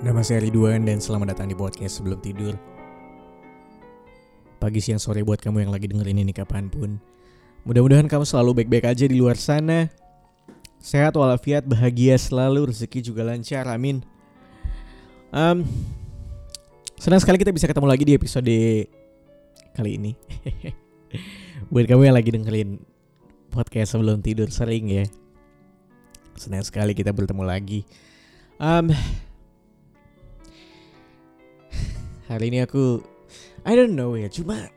Nama saya Ridwan dan selamat datang di podcast sebelum tidur. Pagi, siang, sore buat kamu yang lagi dengerin ini kapan pun. Mudah-mudahan kamu selalu baik-baik aja di luar sana. Sehat walafiat, bahagia selalu, rezeki juga lancar, amin. Um, senang sekali kita bisa ketemu lagi di episode kali ini. buat kamu yang lagi dengerin podcast sebelum tidur sering ya. Senang sekali kita bertemu lagi. Um, hari ini aku I don't know ya, cuma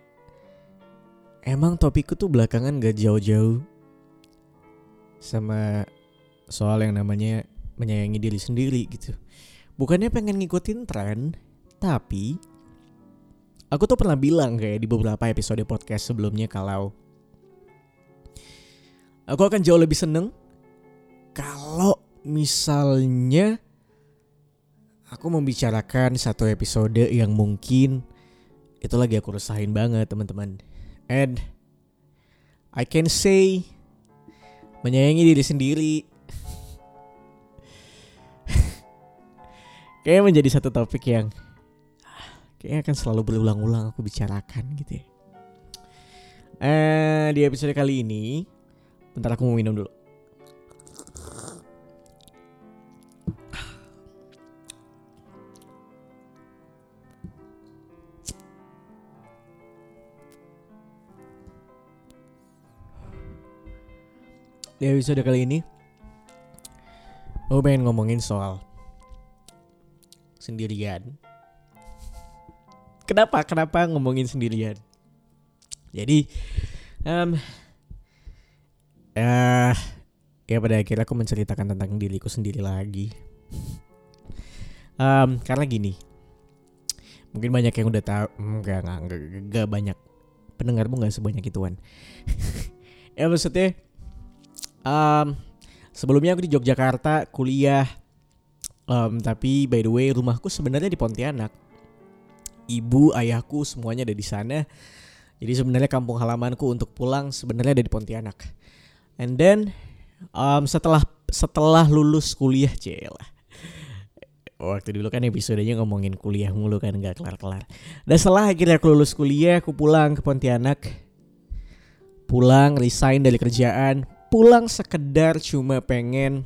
emang topikku tuh belakangan gak jauh-jauh sama soal yang namanya menyayangi diri sendiri gitu. Bukannya pengen ngikutin tren, tapi aku tuh pernah bilang kayak di beberapa episode podcast sebelumnya kalau aku akan jauh lebih seneng misalnya aku membicarakan satu episode yang mungkin itu lagi aku resahin banget teman-teman. And I can say menyayangi diri sendiri kayaknya menjadi satu topik yang kayaknya akan selalu berulang-ulang aku bicarakan gitu ya. Eh di episode kali ini, bentar aku mau minum dulu. Di episode kali ini Aku pengen ngomongin soal Sendirian Kenapa? Kenapa ngomongin sendirian? Jadi um, uh, Ya pada akhirnya aku menceritakan tentang diriku sendiri lagi um, Karena gini Mungkin banyak yang udah tahu Enggak, enggak, enggak, enggak banyak Pendengarmu enggak sebanyak ituan Ya maksudnya um, sebelumnya aku di Yogyakarta kuliah. Um, tapi by the way rumahku sebenarnya di Pontianak. Ibu ayahku semuanya ada di sana. Jadi sebenarnya kampung halamanku untuk pulang sebenarnya ada di Pontianak. And then um, setelah setelah lulus kuliah celah waktu dulu kan episodenya ngomongin kuliah mulu kan nggak kelar-kelar. Dan setelah akhirnya aku lulus kuliah, aku pulang ke Pontianak. Pulang, resign dari kerjaan, pulang sekedar cuma pengen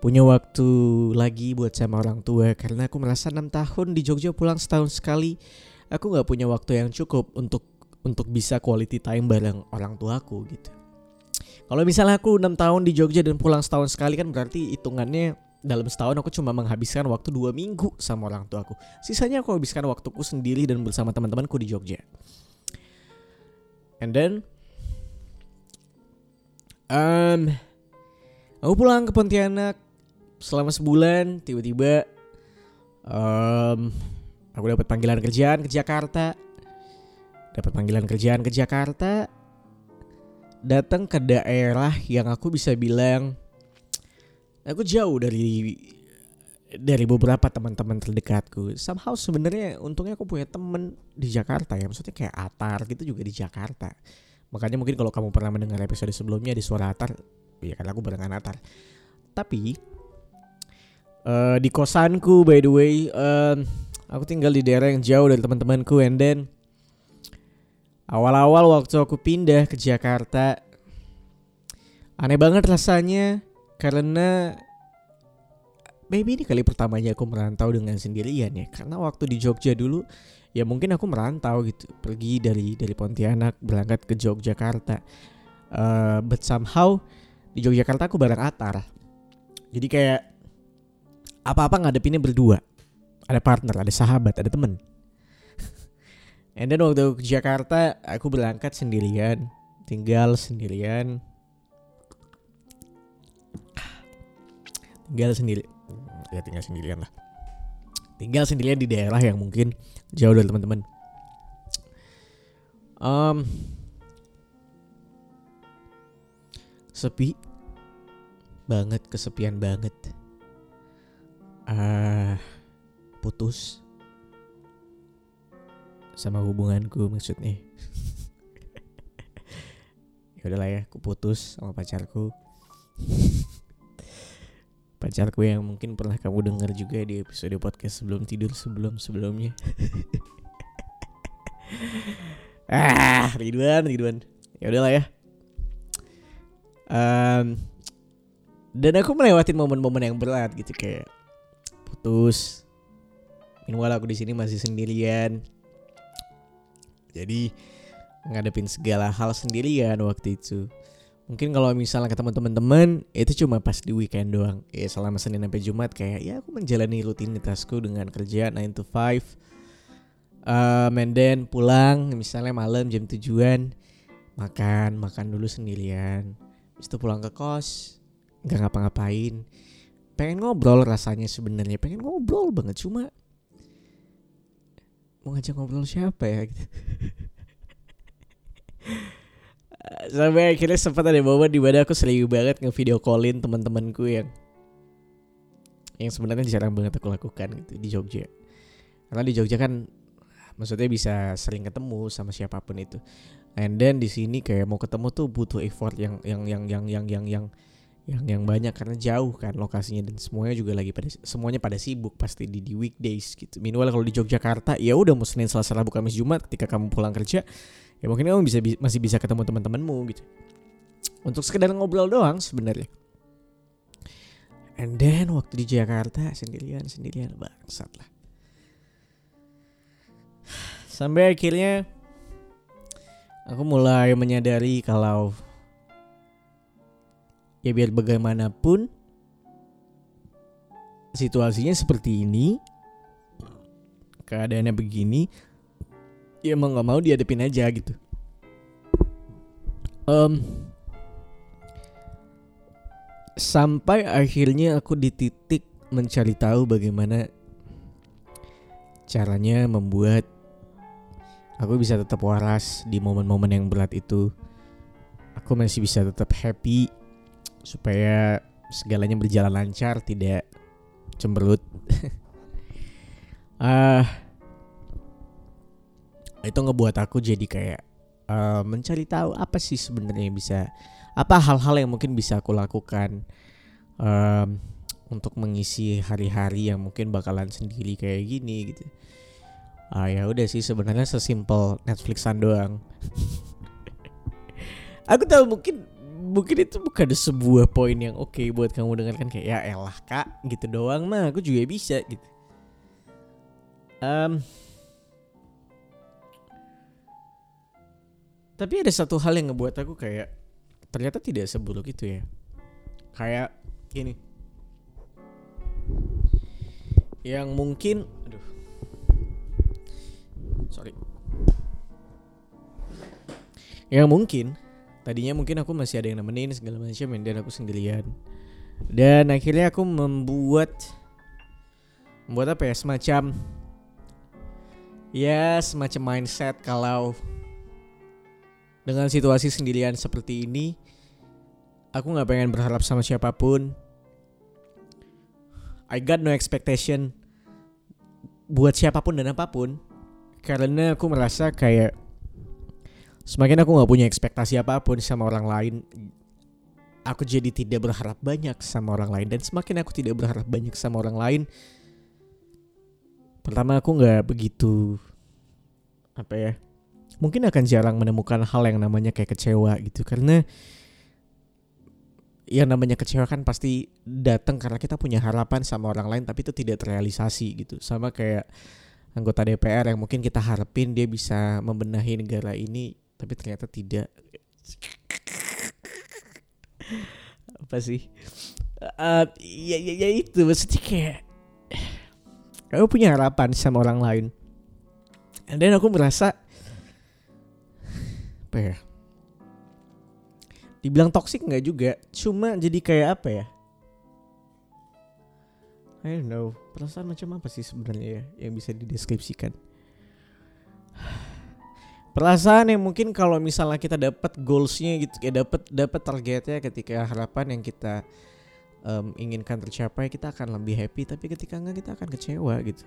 punya waktu lagi buat sama orang tua karena aku merasa enam tahun di Jogja pulang setahun sekali aku nggak punya waktu yang cukup untuk untuk bisa quality time bareng orang tuaku gitu. Kalau misalnya aku enam tahun di Jogja dan pulang setahun sekali kan berarti hitungannya dalam setahun aku cuma menghabiskan waktu dua minggu sama orang tuaku. Sisanya aku habiskan waktuku sendiri dan bersama teman-temanku di Jogja. And then Um, aku pulang ke Pontianak selama sebulan, tiba-tiba um, aku dapat panggilan kerjaan ke Jakarta. Dapat panggilan kerjaan ke Jakarta. Datang ke daerah yang aku bisa bilang aku jauh dari dari beberapa teman-teman terdekatku. Somehow sebenarnya untungnya aku punya temen di Jakarta ya, maksudnya kayak Atar gitu juga di Jakarta. Makanya mungkin kalau kamu pernah mendengar episode sebelumnya di suara Atar, ya karena aku barengan Atar. Tapi uh, di kosanku by the way, uh, aku tinggal di daerah yang jauh dari teman-temanku and then awal-awal waktu aku pindah ke Jakarta aneh banget rasanya karena maybe ini kali pertamanya aku merantau dengan sendirian ya. Karena waktu di Jogja dulu ya mungkin aku merantau gitu. Pergi dari dari Pontianak berangkat ke Yogyakarta. Uh, but somehow di Yogyakarta aku bareng Atar. Jadi kayak apa-apa ngadepinnya berdua. Ada partner ada sahabat ada temen. And then waktu ke Jakarta aku berangkat sendirian. Tinggal sendirian. Tinggal sendiri ya tinggal sendirian lah tinggal sendirian di daerah yang mungkin jauh dari teman-teman. Um, sepi banget, kesepian banget. Uh, putus sama hubunganku maksudnya. ya udahlah ya, aku putus sama pacarku. pacarku yang mungkin pernah kamu dengar juga di episode podcast sebelum tidur sebelum sebelumnya. Ah Ridwan Ridwan ya udahlah ya. Um, dan aku melewati momen-momen yang berat gitu kayak putus. Meanwhile aku di sini masih sendirian. Jadi ngadepin segala hal sendirian waktu itu mungkin kalau misalnya ketemu teman-teman itu cuma pas di weekend doang. Ya selama Senin sampai Jumat kayak ya aku menjalani rutinitasku dengan kerja 9 to 5 um, and then pulang misalnya malam jam tujuan makan makan dulu sendirian. Habis itu pulang ke kos nggak ngapa-ngapain. Pengen ngobrol rasanya sebenarnya pengen ngobrol banget. Cuma mau ngajak ngobrol siapa ya gitu. Sampai akhirnya sempat ada momen di mana aku sering banget nge-video callin teman-temanku yang yang sebenarnya jarang banget aku lakukan gitu di Jogja karena di Jogja kan maksudnya bisa sering ketemu sama siapa pun itu and then di sini kayak mau ketemu tuh butuh effort yang yang yang yang yang yang yang yang yang banyak karena jauh kan lokasinya dan semuanya juga lagi pada semuanya pada sibuk pasti di di weekdays gitu. Minimal kalau di Yogyakarta ya udah mau Senin Selasa Rabu Kamis Jumat ketika kamu pulang kerja ya mungkin kamu bisa masih bisa ketemu teman-temanmu gitu. Untuk sekedar ngobrol doang sebenarnya. And then waktu di Jakarta sendirian sendirian bangsat lah. Sampai akhirnya aku mulai menyadari kalau ya biar bagaimanapun situasinya seperti ini keadaannya begini ya mau nggak mau dihadapin aja gitu. Um, sampai akhirnya aku di titik mencari tahu bagaimana caranya membuat aku bisa tetap waras di momen-momen yang berat itu. Aku masih bisa tetap happy supaya segalanya berjalan lancar tidak cemberut. Ah uh, itu ngebuat aku jadi kayak uh, mencari tahu apa sih sebenarnya bisa apa hal-hal yang mungkin bisa aku lakukan um, untuk mengisi hari-hari yang mungkin bakalan sendiri kayak gini gitu. Ah ya udah sih sebenarnya sesimpel Netflixan doang. aku tahu mungkin mungkin itu bukan sebuah poin yang oke okay buat kamu dengarkan kayak ya elah kak gitu doang mah aku juga bisa gitu. Um, Tapi ada satu hal yang ngebuat aku kayak ternyata tidak seburuk itu ya. Kayak ini. Yang mungkin aduh. Sorry. Yang mungkin tadinya mungkin aku masih ada yang nemenin segala macam dan aku sendirian. Dan akhirnya aku membuat membuat apa ya semacam ya semacam mindset kalau dengan situasi sendirian seperti ini aku nggak pengen berharap sama siapa pun. I got no expectation buat siapa pun dan apa pun. Karena aku merasa kayak semakin aku nggak punya ekspektasi apa pun sama orang lain aku jadi tidak berharap banyak sama orang lain. Dan semakin aku tidak berharap banyak sama orang lain pertama aku nggak begitu apa ya mungkin akan jarang menemukan hal yang namanya kayak kecewa gitu. Karena yang namanya kecewa kan pasti datang karena kita punya harapan sama orang lain tapi itu tidak terrealisasi gitu. Sama kayak anggota DPR yang mungkin kita harapin dia bisa membenahi negara ini tapi ternyata tidak. Apa sih? Uh, ya, ya, ya itu. Maksudnya kayak kamu punya harapan sama orang lain. Dan aku merasa apa ya? Dibilang toxic nggak juga cuma jadi kayak apa ya? I don't know perasaan macam apa sih sebenarnya ya yang bisa dideskripsikan? Perasaan yang mungkin kalau misalnya kita dapat goalsnya gitu ya dapat dapat targetnya ketika harapan yang kita um, inginkan tercapai kita akan lebih happy tapi ketika enggak kita akan kecewa gitu.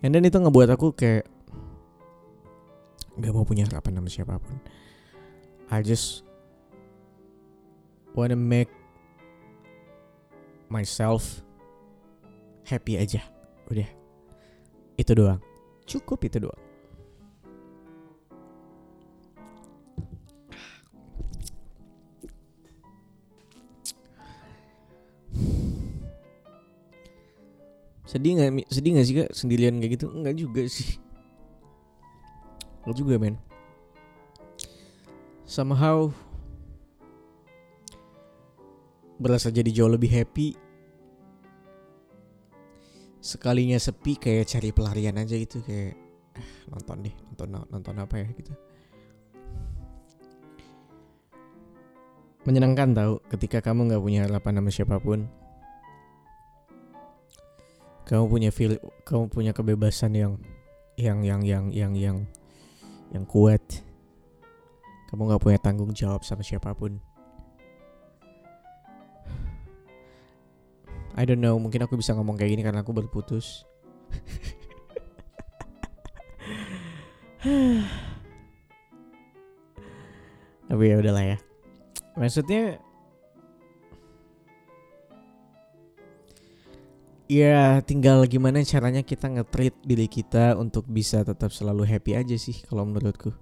And then itu ngebuat aku kayak Gak mau punya. Harapan sama siapa pun. I just wanna make myself happy aja. Udah. Itu doang. Cukup itu doang. Sedih nggak sedih nggak sih kak sendirian kayak gitu? Enggak juga sih enggak juga men. Somehow berasa jadi jauh lebih happy. Sekalinya sepi kayak cari pelarian aja gitu kayak eh, nonton deh nonton nonton apa ya gitu. Menyenangkan tau ketika kamu nggak punya harapan sama siapa pun. Kamu punya feel kamu punya kebebasan yang yang yang yang yang yang yang kuat kamu nggak punya tanggung jawab sama siapa pun I don't know, mungkin aku bisa ngomong kayak gini karena aku baru putus. Tapi ya udahlah ya. Maksudnya Ya tinggal gimana caranya kita nge-treat diri kita untuk bisa tetap selalu happy aja sih kalau menurutku.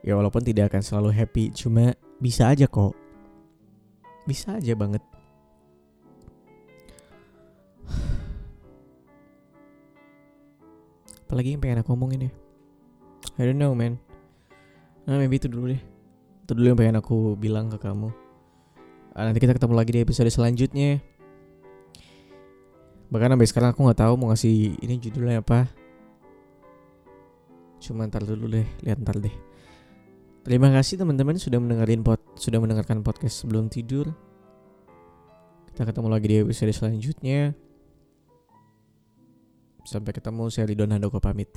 Ya walaupun tidak akan selalu happy, cuma bisa aja kok. Bisa aja banget. Apalagi yang pengen aku ngomongin ya I don't know man Nah maybe itu dulu deh Itu dulu yang pengen aku bilang ke kamu ah, Nanti kita ketemu lagi di episode selanjutnya Bahkan sampai sekarang aku gak tahu mau ngasih ini judulnya apa Cuma ntar dulu deh Lihat ntar deh Terima kasih teman-teman sudah mendengarin pod, sudah mendengarkan podcast sebelum tidur. Kita ketemu lagi di episode selanjutnya. Sampai ketemu, saya Ridwan Handoko pamit.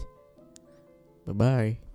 Bye-bye.